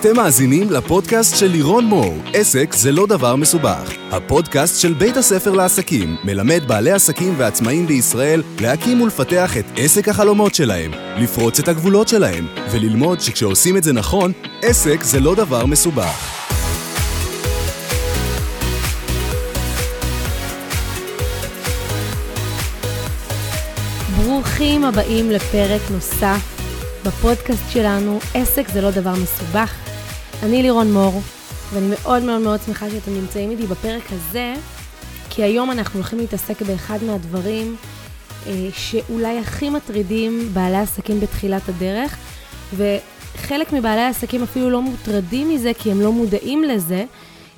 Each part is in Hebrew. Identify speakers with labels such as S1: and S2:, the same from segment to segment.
S1: אתם מאזינים לפודקאסט של לירון מור, עסק זה לא דבר מסובך. הפודקאסט של בית הספר לעסקים מלמד בעלי עסקים ועצמאים בישראל להקים ולפתח את עסק החלומות שלהם, לפרוץ את הגבולות שלהם, וללמוד שכשעושים את זה נכון, עסק זה לא דבר מסובך.
S2: ברוכים הבאים לפרק נוסף בפודקאסט שלנו, עסק זה לא דבר מסובך. אני לירון מור, ואני מאוד מאוד מאוד שמחה שאתם נמצאים איתי בפרק הזה, כי היום אנחנו הולכים להתעסק באחד מהדברים אה, שאולי הכי מטרידים בעלי עסקים בתחילת הדרך, וחלק מבעלי העסקים אפילו לא מוטרדים מזה כי הם לא מודעים לזה,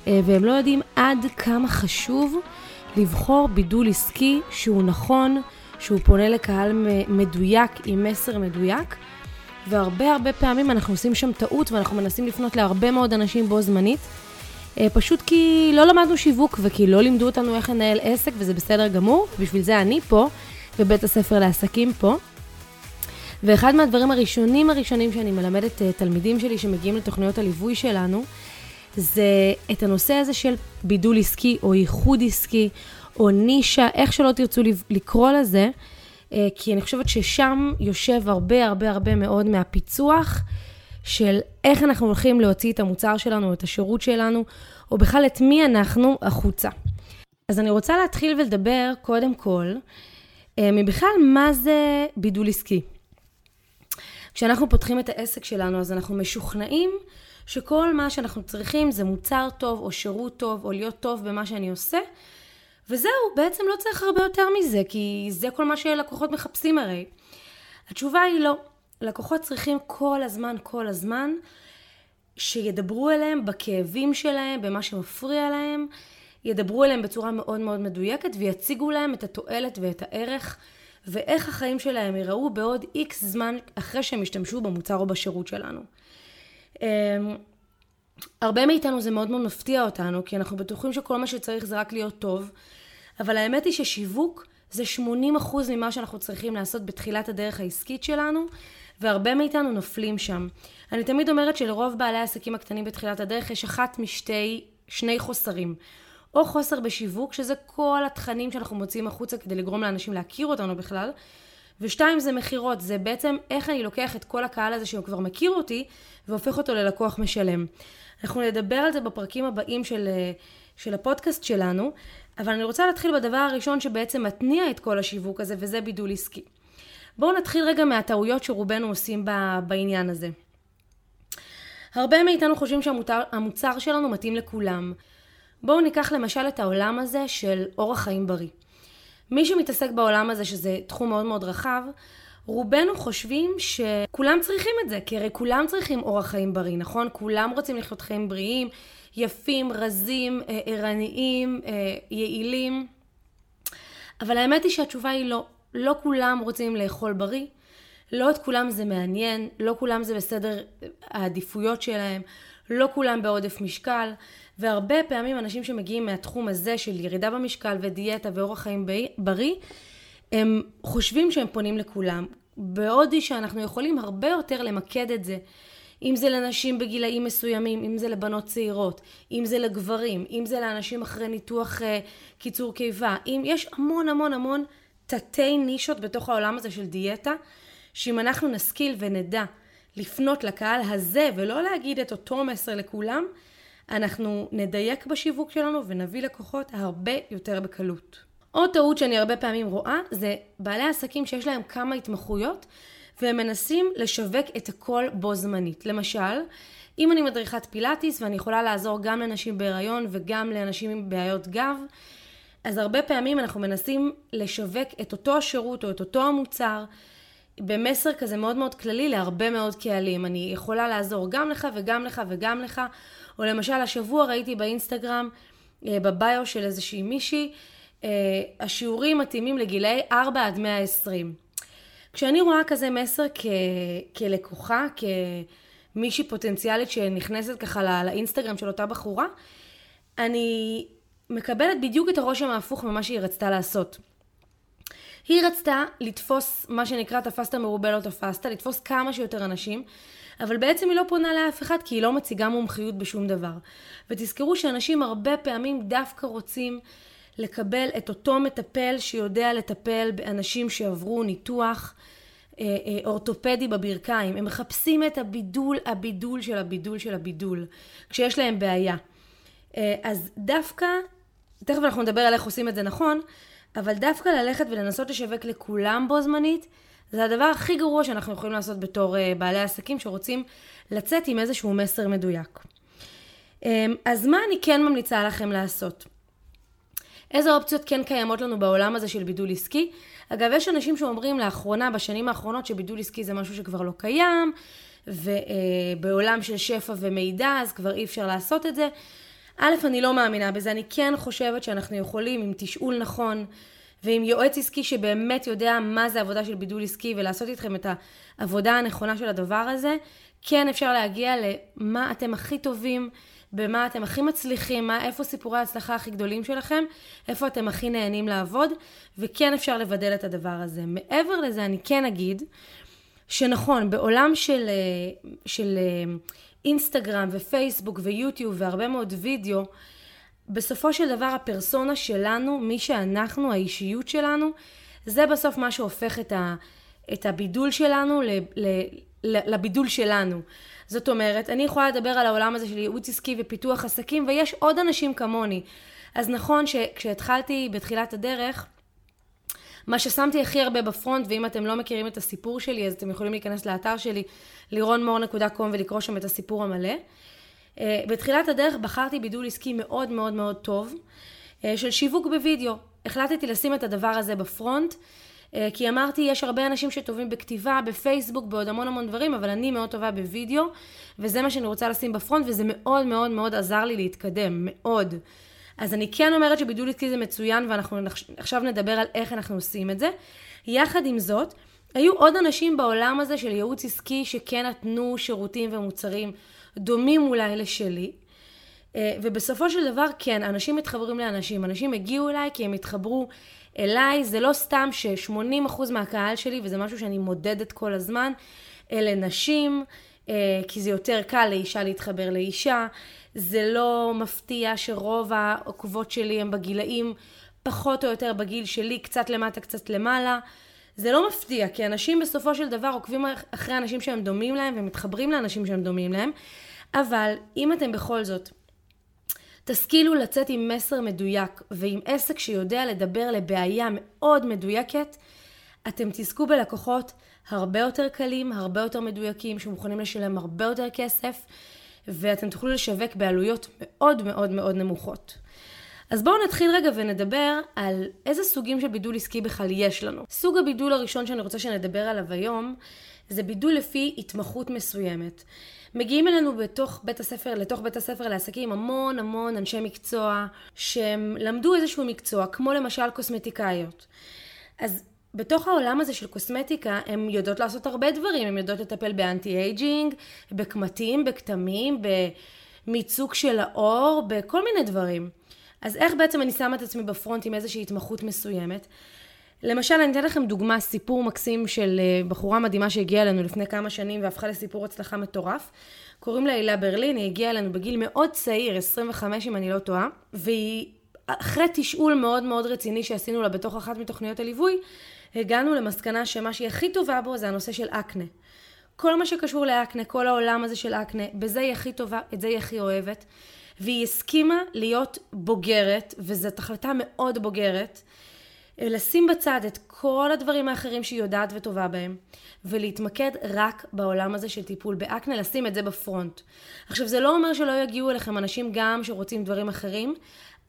S2: אה, והם לא יודעים עד כמה חשוב לבחור בידול עסקי שהוא נכון, שהוא פונה לקהל מדויק עם מסר מדויק. והרבה הרבה פעמים אנחנו עושים שם טעות ואנחנו מנסים לפנות להרבה מאוד אנשים בו זמנית. אה, פשוט כי לא למדנו שיווק וכי לא לימדו אותנו איך לנהל עסק וזה בסדר גמור, בשביל זה אני פה, ובית הספר לעסקים פה. ואחד מהדברים הראשונים הראשונים שאני מלמדת אה, תלמידים שלי שמגיעים לתוכניות הליווי שלנו, זה את הנושא הזה של בידול עסקי או ייחוד עסקי או נישה, איך שלא תרצו לקרוא לזה. אה, כי אני חושבת ששם יושב הרבה הרבה הרבה מאוד מהפיצוח של איך אנחנו הולכים להוציא את המוצר שלנו, את השירות שלנו, או בכלל את מי אנחנו החוצה. אז אני רוצה להתחיל ולדבר קודם כל, אה, מבכלל מה זה בידול עסקי. כשאנחנו פותחים את העסק שלנו, אז אנחנו משוכנעים שכל מה שאנחנו צריכים זה מוצר טוב, או שירות טוב, או להיות טוב במה שאני עושה, וזהו, בעצם לא צריך הרבה יותר מזה, כי זה כל מה שלקוחות מחפשים הרי. התשובה היא לא. לקוחות צריכים כל הזמן, כל הזמן, שידברו אליהם בכאבים שלהם, במה שמפריע להם, ידברו אליהם בצורה מאוד מאוד מדויקת ויציגו להם את התועלת ואת הערך ואיך החיים שלהם ייראו בעוד איקס זמן אחרי שהם ישתמשו במוצר או בשירות שלנו. הרבה מאיתנו זה מאוד מאוד מפתיע אותנו, כי אנחנו בטוחים שכל מה שצריך זה רק להיות טוב, אבל האמת היא ששיווק זה 80% ממה שאנחנו צריכים לעשות בתחילת הדרך העסקית שלנו, והרבה מאיתנו נופלים שם. אני תמיד אומרת שלרוב בעלי העסקים הקטנים בתחילת הדרך יש אחת משתי, שני חוסרים. או חוסר בשיווק, שזה כל התכנים שאנחנו מוציאים החוצה כדי לגרום לאנשים להכיר אותנו בכלל, ושתיים זה מכירות, זה בעצם איך אני לוקח את כל הקהל הזה שהוא כבר מכיר אותי, והופך אותו ללקוח משלם. אנחנו נדבר על זה בפרקים הבאים של, של הפודקאסט שלנו, אבל אני רוצה להתחיל בדבר הראשון שבעצם מתניע את כל השיווק הזה, וזה בידול עסקי. בואו נתחיל רגע מהטעויות שרובנו עושים בעניין הזה. הרבה מאיתנו חושבים שהמוצר שלנו מתאים לכולם. בואו ניקח למשל את העולם הזה של אורח חיים בריא. מי שמתעסק בעולם הזה, שזה תחום מאוד מאוד רחב, רובנו חושבים שכולם צריכים את זה, כי הרי כולם צריכים אורח חיים בריא, נכון? כולם רוצים לחיות חיים בריאים, יפים, רזים, אה, ערניים, אה, יעילים. אבל האמת היא שהתשובה היא לא. לא כולם רוצים לאכול בריא, לא את כולם זה מעניין, לא כולם זה בסדר העדיפויות שלהם, לא כולם בעודף משקל, והרבה פעמים אנשים שמגיעים מהתחום הזה של ירידה במשקל ודיאטה ואורח חיים בריא, הם חושבים שהם פונים לכולם, בעוד שאנחנו יכולים הרבה יותר למקד את זה. אם זה לנשים בגילאים מסוימים, אם זה לבנות צעירות, אם זה לגברים, אם זה לאנשים אחרי ניתוח uh, קיצור קיבה, אם יש המון המון המון תתי נישות בתוך העולם הזה של דיאטה, שאם אנחנו נשכיל ונדע לפנות לקהל הזה ולא להגיד את אותו מסר לכולם, אנחנו נדייק בשיווק שלנו ונביא לקוחות הרבה יותר בקלות. עוד טעות שאני הרבה פעמים רואה זה בעלי עסקים שיש להם כמה התמחויות והם מנסים לשווק את הכל בו זמנית. למשל, אם אני מדריכת פילאטיס ואני יכולה לעזור גם לנשים בהיריון וגם לאנשים עם בעיות גב, אז הרבה פעמים אנחנו מנסים לשווק את אותו השירות או את אותו המוצר במסר כזה מאוד מאוד כללי להרבה מאוד קהלים. אני יכולה לעזור גם לך וגם לך וגם לך, או למשל השבוע ראיתי באינסטגרם, אה, בביו של איזושהי מישהי, אה, השיעורים מתאימים לגילאי 4 עד 120. כשאני רואה כזה מסר כ... כלקוחה, כמישהי פוטנציאלית שנכנסת ככה לא... לאינסטגרם של אותה בחורה, אני מקבלת בדיוק את הרושם ההפוך ממה שהיא רצתה לעשות. היא רצתה לתפוס מה שנקרא תפסת מרובה לא תפסת, לתפוס כמה שיותר אנשים. אבל בעצם היא לא פונה לאף אחד כי היא לא מציגה מומחיות בשום דבר. ותזכרו שאנשים הרבה פעמים דווקא רוצים לקבל את אותו מטפל שיודע לטפל באנשים שעברו ניתוח אה, אה, אורתופדי בברכיים. הם מחפשים את הבידול, הבידול של הבידול של הבידול, כשיש להם בעיה. אה, אז דווקא, תכף אנחנו נדבר על איך עושים את זה נכון, אבל דווקא ללכת ולנסות לשווק לכולם בו זמנית, זה הדבר הכי גרוע שאנחנו יכולים לעשות בתור בעלי עסקים שרוצים לצאת עם איזשהו מסר מדויק. אז מה אני כן ממליצה לכם לעשות? איזה אופציות כן קיימות לנו בעולם הזה של בידול עסקי? אגב, יש אנשים שאומרים לאחרונה, בשנים האחרונות, שבידול עסקי זה משהו שכבר לא קיים, ובעולם של שפע ומידע, אז כבר אי אפשר לעשות את זה. א', אני לא מאמינה בזה, אני כן חושבת שאנחנו יכולים עם תשאול נכון ועם יועץ עסקי שבאמת יודע מה זה עבודה של בידול עסקי ולעשות איתכם את העבודה הנכונה של הדבר הזה, כן אפשר להגיע למה אתם הכי טובים, במה אתם הכי מצליחים, מה, איפה סיפורי ההצלחה הכי גדולים שלכם, איפה אתם הכי נהנים לעבוד, וכן אפשר לבדל את הדבר הזה. מעבר לזה אני כן אגיד שנכון, בעולם של, אה, של אה, אינסטגרם ופייסבוק ויוטיוב והרבה מאוד וידאו, בסופו של דבר הפרסונה שלנו, מי שאנחנו, האישיות שלנו, זה בסוף מה שהופך את, ה, את הבידול שלנו ל, ל, לבידול שלנו. זאת אומרת, אני יכולה לדבר על העולם הזה של ייעוץ עסקי ופיתוח עסקים, ויש עוד אנשים כמוני. אז נכון שכשהתחלתי בתחילת הדרך, מה ששמתי הכי הרבה בפרונט, ואם אתם לא מכירים את הסיפור שלי, אז אתם יכולים להיכנס לאתר שלי, לירונמור.com ולקרוא שם את הסיפור המלא. אה, בתחילת הדרך בחרתי בידול עסקי מאוד מאוד מאוד טוב, אה, של שיווק בווידאו. החלטתי לשים את הדבר הזה בפרונט, אה, כי אמרתי, יש הרבה אנשים שטובים בכתיבה, בפייסבוק, בעוד המון המון דברים, אבל אני מאוד טובה בווידאו, וזה מה שאני רוצה לשים בפרונט, וזה מאוד מאוד מאוד עזר לי להתקדם, מאוד. אז אני כן אומרת שבידול עסקי זה מצוין, ואנחנו עכשיו נדבר על איך אנחנו עושים את זה. יחד עם זאת, היו עוד אנשים בעולם הזה של ייעוץ עסקי שכן נתנו שירותים ומוצרים דומים אולי לשלי. אה, ובסופו של דבר, כן, אנשים מתחברים לאנשים. אנשים הגיעו אליי כי הם התחברו אליי. זה לא סתם ש-80% מהקהל שלי, וזה משהו שאני מודדת כל הזמן, אלה נשים, אה, כי זה יותר קל לאישה להתחבר לאישה. זה לא מפתיע שרוב העוקבות שלי הם בגילאים פחות או יותר בגיל שלי, קצת למטה, קצת למעלה. זה לא מפתיע, כי אנשים בסופו של דבר עוקבים אחרי אנשים שהם דומים להם ומתחברים לאנשים שהם דומים להם. אבל אם אתם בכל זאת תשכילו לצאת עם מסר מדויק ועם עסק שיודע לדבר לבעיה מאוד מדויקת, אתם תזכו בלקוחות הרבה יותר קלים, הרבה יותר מדויקים, שמוכנים לשלם הרבה יותר כסף, ואתם תוכלו לשווק בעלויות מאוד מאוד מאוד נמוכות. אז בואו נתחיל רגע ונדבר על איזה סוגים של בידול עסקי בכלל יש לנו. סוג הבידול הראשון שאני רוצה שנדבר עליו היום, זה בידול לפי התמחות מסוימת. מגיעים אלינו בתוך בית הספר, לתוך בית הספר לעסקים המון המון אנשי מקצוע שהם למדו איזשהו מקצוע, כמו למשל קוסמטיקאיות. אז בתוך העולם הזה של קוסמטיקה, הן יודעות לעשות הרבה דברים, הן יודעות לטפל ב anti-aging, בקמטים, בכתמים, במיצוק של העור, בכל מיני דברים. אז איך בעצם אני שמה את עצמי ב front עם איזושהי התמחות מסוימת? למשל, אני אתן לכם דוגמה, סיפור מקסים של אה, בחורה מדהימה שהגיעה אלינו לפני כמה שנים והפכה לסיפור הצלחה מטורף. קוראים לה הילה ברלין, היא הגיעה אלינו בגיל מאוד צעיר, 25 אם אני לא טועה, והיא, אחרי תשאול מאוד מאוד רציני שעשינו לה בתוך אחת מתוכניות הליווי, הגענו למסקנה שמה שהיא הכי טובה בו זה הנושא של אקנה. כל מה שקשור לאקנה, כל העולם הזה של אקנה, בזה היא הכי טובה, את זה היא הכי אוהבת. והיא הסכימה להיות בוגרת, וזאת החלטה מאוד בוגרת, לשים בצד את כל הדברים האחרים שהיא יודעת וטובה בהם, ולהתמקד רק בעולם הזה של טיפול באקנה, לשים את זה בפרונט. עכשיו, זה לא אומר שלא יגיעו אליכם אנשים גם שרוצים דברים אחרים,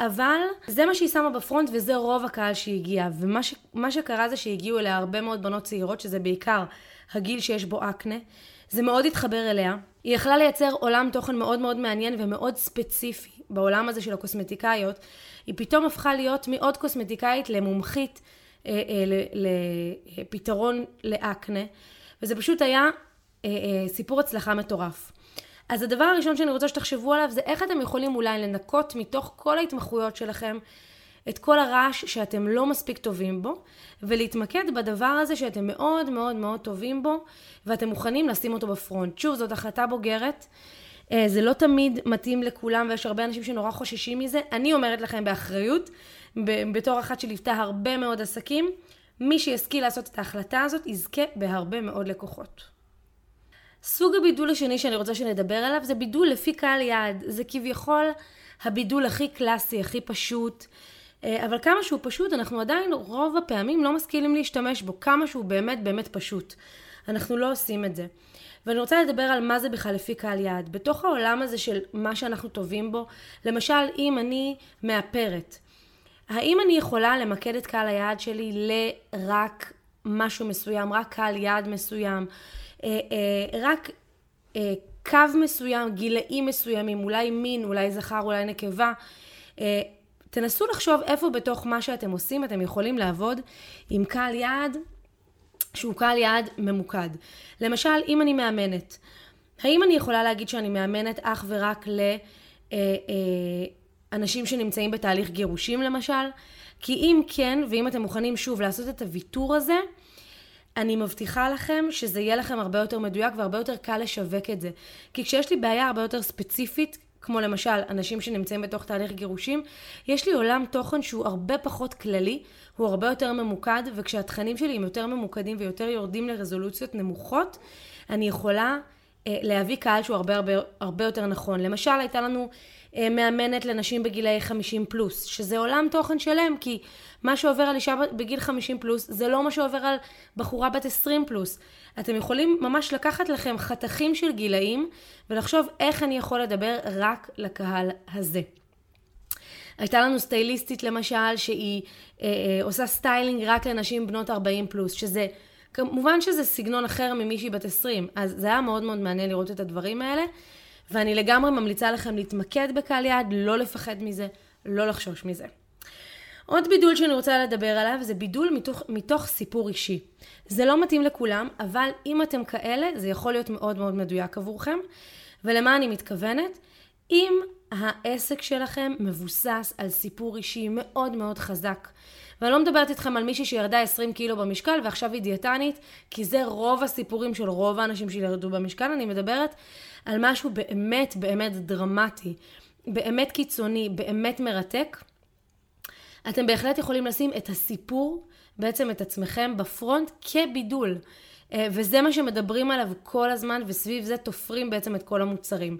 S2: אבל זה מה שהיא שמה בפרונט וזה רוב הקהל שהגיע. ומה ש, שקרה זה שהגיעו אליה הרבה מאוד בנות צעירות, שזה בעיקר הגיל שיש בו אקנה. זה מאוד התחבר אליה. היא יכלה לייצר עולם תוכן מאוד מאוד מעניין ומאוד ספציפי בעולם הזה של הקוסמטיקאיות. היא פתאום הפכה להיות מעוד קוסמטיקאית למומחית אה, אה, לפתרון לאקנה, וזה פשוט היה אה, אה, סיפור הצלחה מטורף. אז הדבר הראשון שאני רוצה שתחשבו עליו זה איך אתם יכולים אולי לנקות מתוך כל ההתמחויות שלכם את כל הרעש שאתם לא מספיק טובים בו, ולהתמקד בדבר הזה שאתם מאוד מאוד מאוד טובים בו, ואתם מוכנים לשים אותו בפרונט. שוב, זאת החלטה בוגרת. אה, זה לא תמיד מתאים לכולם, ויש הרבה אנשים שנורא חוששים מזה. אני אומרת לכם באחריות, בתור אחת שליוותה הרבה מאוד עסקים, מי שישכיל לעשות את ההחלטה הזאת, יזכה בהרבה מאוד לקוחות. סוג הבידול השני שאני רוצה שנדבר עליו זה בידול לפי קהל יעד. זה כביכול הבידול הכי קלאסי, הכי פשוט. אה, אבל כמה שהוא פשוט, אנחנו עדיין רוב הפעמים לא משכילים להשתמש בו. כמה שהוא באמת באמת פשוט. אנחנו לא עושים את זה. ואני רוצה לדבר על מה זה בכלל לפי קהל יעד. בתוך העולם הזה של מה שאנחנו טובים בו, למשל, אם אני מאפרת, האם אני יכולה למקד את קהל היעד שלי לרק משהו מסוים, רק קהל יעד מסוים, רק אה, קו מסוים, גילאים מסוימים, אולי מין, אולי זכר, אולי נקבה. תנסו לחשוב איפה בתוך מה שאתם עושים אתם יכולים לעבוד עם קהל יעד שהוא קהל יעד ממוקד. למשל, אם אני מאמנת, האם אני יכולה להגיד שאני מאמנת אך ורק לאנשים שנמצאים בתהליך גירושים למשל? כי אם כן, ואם אתם מוכנים שוב לעשות את הוויתור הזה, אני מבטיחה לכם שזה יהיה לכם הרבה יותר מדויק והרבה יותר קל לשווק את זה. כי כשיש לי בעיה הרבה יותר ספציפית, כמו למשל אנשים שנמצאים בתוך תהליך גירושים, יש לי עולם תוכן שהוא הרבה פחות כללי, הוא הרבה יותר ממוקד, וכשהתכנים שלי הם יותר ממוקדים ויותר יורדים לרזולוציות נמוכות, אני יכולה להביא קהל שהוא הרבה הרבה, הרבה יותר נכון. למשל, הייתה לנו אה, מאמנת לנשים בגילאי 50 פלוס, שזה עולם תוכן שלם, כי מה שעובר על אישה בגיל 50 פלוס, זה לא מה שעובר על בחורה בת 20 פלוס. אתם יכולים ממש לקחת לכם חתכים של גילאים, ולחשוב איך אני יכול לדבר רק לקהל הזה. הייתה לנו סטייליסטית למשל, שהיא אה, אה, עושה סטיילינג רק לנשים בנות 40 פלוס, שזה, כמובן שזה סגנון אחר ממישהי בת 20, אז זה היה מאוד מאוד מעניין לראות את הדברים האלה, ואני לגמרי ממליצה לכם להתמקד בקהל יעד, לא לפחד מזה, לא לחשוש מזה. עוד בידול שאני רוצה לדבר עליו זה בידול מתוך, מתוך סיפור אישי. זה לא מתאים לכולם, אבל אם אתם כאלה, זה יכול להיות מאוד מאוד מדויק עבורכם. ולמה אני מתכוונת? אם העסק שלכם מבוסס על סיפור אישי מאוד מאוד חזק, ואני לא מדברת איתכם על מישהי שירדה 20 קילו במשקל ועכשיו היא דיאטנית, כי זה רוב הסיפורים של רוב האנשים שירדו במשקל, אני מדברת על משהו באמת באמת דרמטי, באמת קיצוני, באמת מרתק. אתם בהחלט יכולים לשים את הסיפור, בעצם את עצמכם, בפרונט כבידול. אה, וזה מה שמדברים עליו כל הזמן, וסביב זה תופרים בעצם את כל המוצרים.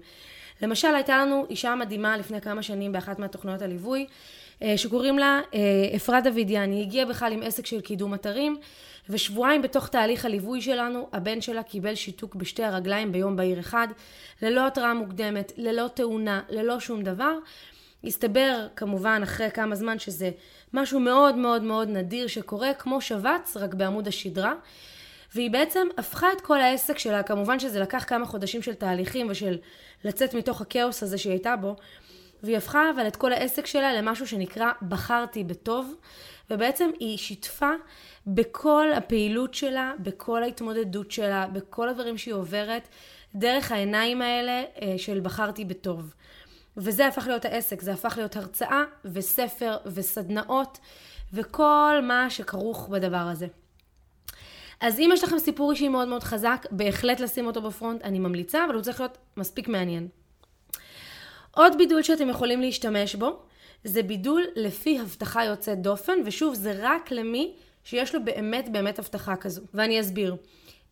S2: למשל, הייתה לנו אישה מדהימה לפני כמה שנים באחת מהתוכניות הליווי, שקוראים לה אה, אפרת דוידיאן. היא הגיעה בכלל עם עסק של קידום אתרים, ושבועיים בתוך תהליך הליווי שלנו, הבן שלה קיבל שיתוק בשתי הרגליים ביום בהיר אחד, ללא התראה מוקדמת, ללא תאונה, ללא שום דבר. הסתבר כמובן אחרי כמה זמן שזה משהו מאוד מאוד מאוד נדיר שקורה כמו שבץ רק בעמוד השדרה והיא בעצם הפכה את כל העסק שלה, כמובן שזה לקח כמה חודשים של תהליכים ושל לצאת מתוך הכאוס הזה שהיא הייתה בו והיא הפכה אבל את כל העסק שלה למשהו שנקרא בחרתי בטוב ובעצם היא שיתפה בכל הפעילות שלה, בכל ההתמודדות שלה, בכל הדברים שהיא עוברת דרך העיניים האלה אה, של בחרתי בטוב. וזה הפך להיות העסק, זה הפך להיות הרצאה וספר וסדנאות וכל מה שכרוך בדבר הזה. אז אם יש לכם סיפור אישי מאוד מאוד חזק, בהחלט לשים אותו בפרונט, אני ממליצה, אבל הוא צריך להיות מספיק מעניין. עוד בידול שאתם יכולים להשתמש בו, זה בידול לפי הבטחה יוצאת דופן, ושוב, זה רק למי שיש לו באמת באמת הבטחה כזו. ואני אסביר.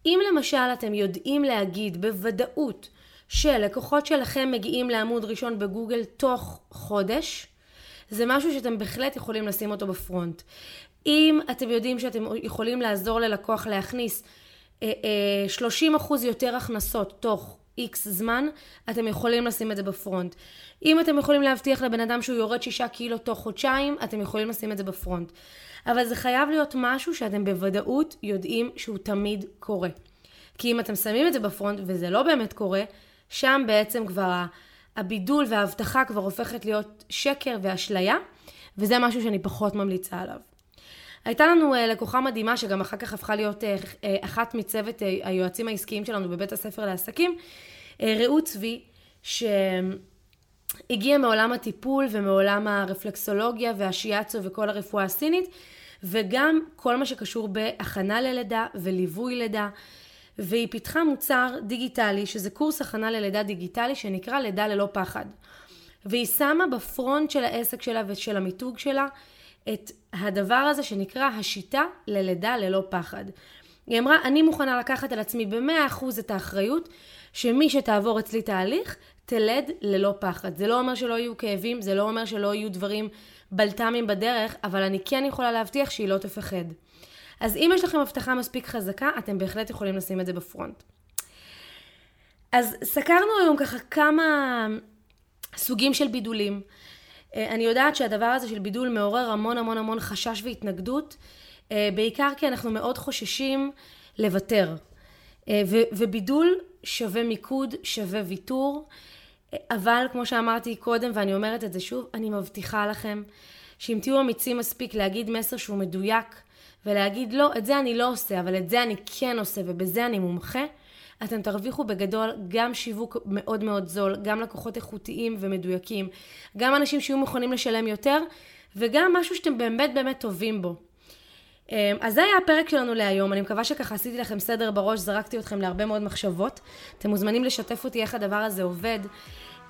S2: אם למשל אתם יודעים להגיד בוודאות שלקוחות שלכם מגיעים לעמוד ראשון בגוגל תוך חודש, זה משהו שאתם בהחלט יכולים לשים אותו בפרונט. אם אתם יודעים שאתם יכולים לעזור ללקוח להכניס 30% אה, אה, יותר הכנסות תוך איקס זמן, אתם יכולים לשים את זה בפרונט. אם אתם יכולים להבטיח לבן אדם שהוא יורד 6 קילו תוך חודשיים, אתם יכולים לשים את זה בפרונט. אבל זה חייב להיות משהו שאתם בוודאות יודעים שהוא תמיד קורה. כי אם אתם שמים את זה בפרונט וזה לא באמת קורה, שם בעצם כבר הבידול וההבטחה כבר הופכת להיות שקר ואשליה, וזה משהו שאני פחות ממליצה עליו. הייתה לנו uh, לקוחה מדהימה שגם אחר כך הפכה להיות uh, uh, אחת מצוות היועצים העסקיים שלנו בבית הספר לעסקים, רעות צבי, שהיא הגיע מעולם הטיפול ומעולם הרפלקסולוגיה והשיאצו וכל הרפואה הסינית, וגם כל מה שקשור בהכנה ללידה וליווי לידה. והיא פיתחה מוצר דיגיטלי, שזה קורס הכנה ללידה דיגיטלי שנקרא לידה ללא פחד. והיא שמה בפרונט של העסק שלה ושל המיתוג שלה את הדבר הזה שנקרא השיטה ללידה ללא פחד. היא אמרה, אני מוכנה לקחת על עצמי ב-100% את האחריות שמי שתעבור אצלי תהליך, תלד ללא פחד. זה לא אומר שלא יהיו כאבים, זה לא אומר שלא יהיו דברים בלת"מים בדרך, אבל אני כן יכולה להבטיח שהיא לא תפחד. אז אם יש לכם הבטחה מספיק חזקה, אתם בהחלט יכולים לשים את זה בפרונט. אז סקרנו היום ככה כמה סוגים של בידולים. אה, אני יודעת שהדבר הזה של בידול מעורר המון המון המון חשש והתנגדות, אה, בעיקר כי אנחנו מאוד חוששים לוותר. אה, ובידול שווה מיקוד, שווה ויתור, אבל כמו שאמרתי קודם ואני אומרת את זה שוב, אני מבטיחה לכם שאם תהיו אמיצים מספיק להגיד מסר שהוא מדויק ולהגיד לא, את זה אני לא עושה, אבל את זה אני כן עושה ובזה אני מומחה, אתם תרוויחו בגדול גם שיווק מאוד מאוד זול, גם לקוחות איכותיים ומדויקים, גם אנשים שיהיו מוכנים לשלם יותר, וגם משהו שאתם באמת באמת טובים בו. אמ, אז זה היה הפרק שלנו להיום, אני מקווה שככה עשיתי לכם סדר בראש, זרקתי אתכם להרבה מאוד מחשבות. אתם מוזמנים לשתף אותי איך הדבר הזה עובד.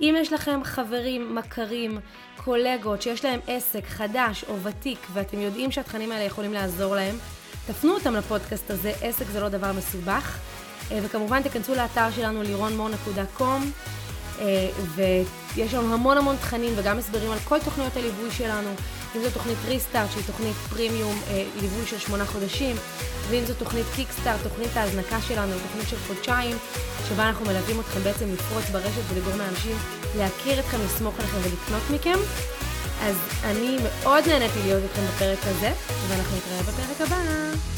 S2: אם יש לכם חברים, מכרים, קולגות שיש להם עסק חדש או ותיק ואתם יודעים שהתכנים האלה יכולים לעזור להם, תפנו אותם לפודקאסט הזה, עסק זה לא דבר מסובך. אה, וכמובן תיכנסו לאתר שלנו לירונמור.קום אה, ויש לנו המון המון תכנים וגם הסברים על כל תוכניות הליווי שלנו, אם זו תוכנית ריסטארט שהיא תוכנית פרימיום, אה, ליווי של שמונה חודשים, ואם זו תוכנית קיקסטארט, תוכנית ההזנקה שלנו, תוכנית של חודשיים, שבה אנחנו מלווים אתכם בעצם לפרוץ ברשת ולגרום לאנשים להכיר אתכם, לסמוך עליכם ולקנות מכם. אז אני מאוד נהניתי להיות איתכם בפרק הזה, ואנחנו נתראה בפרק הבא.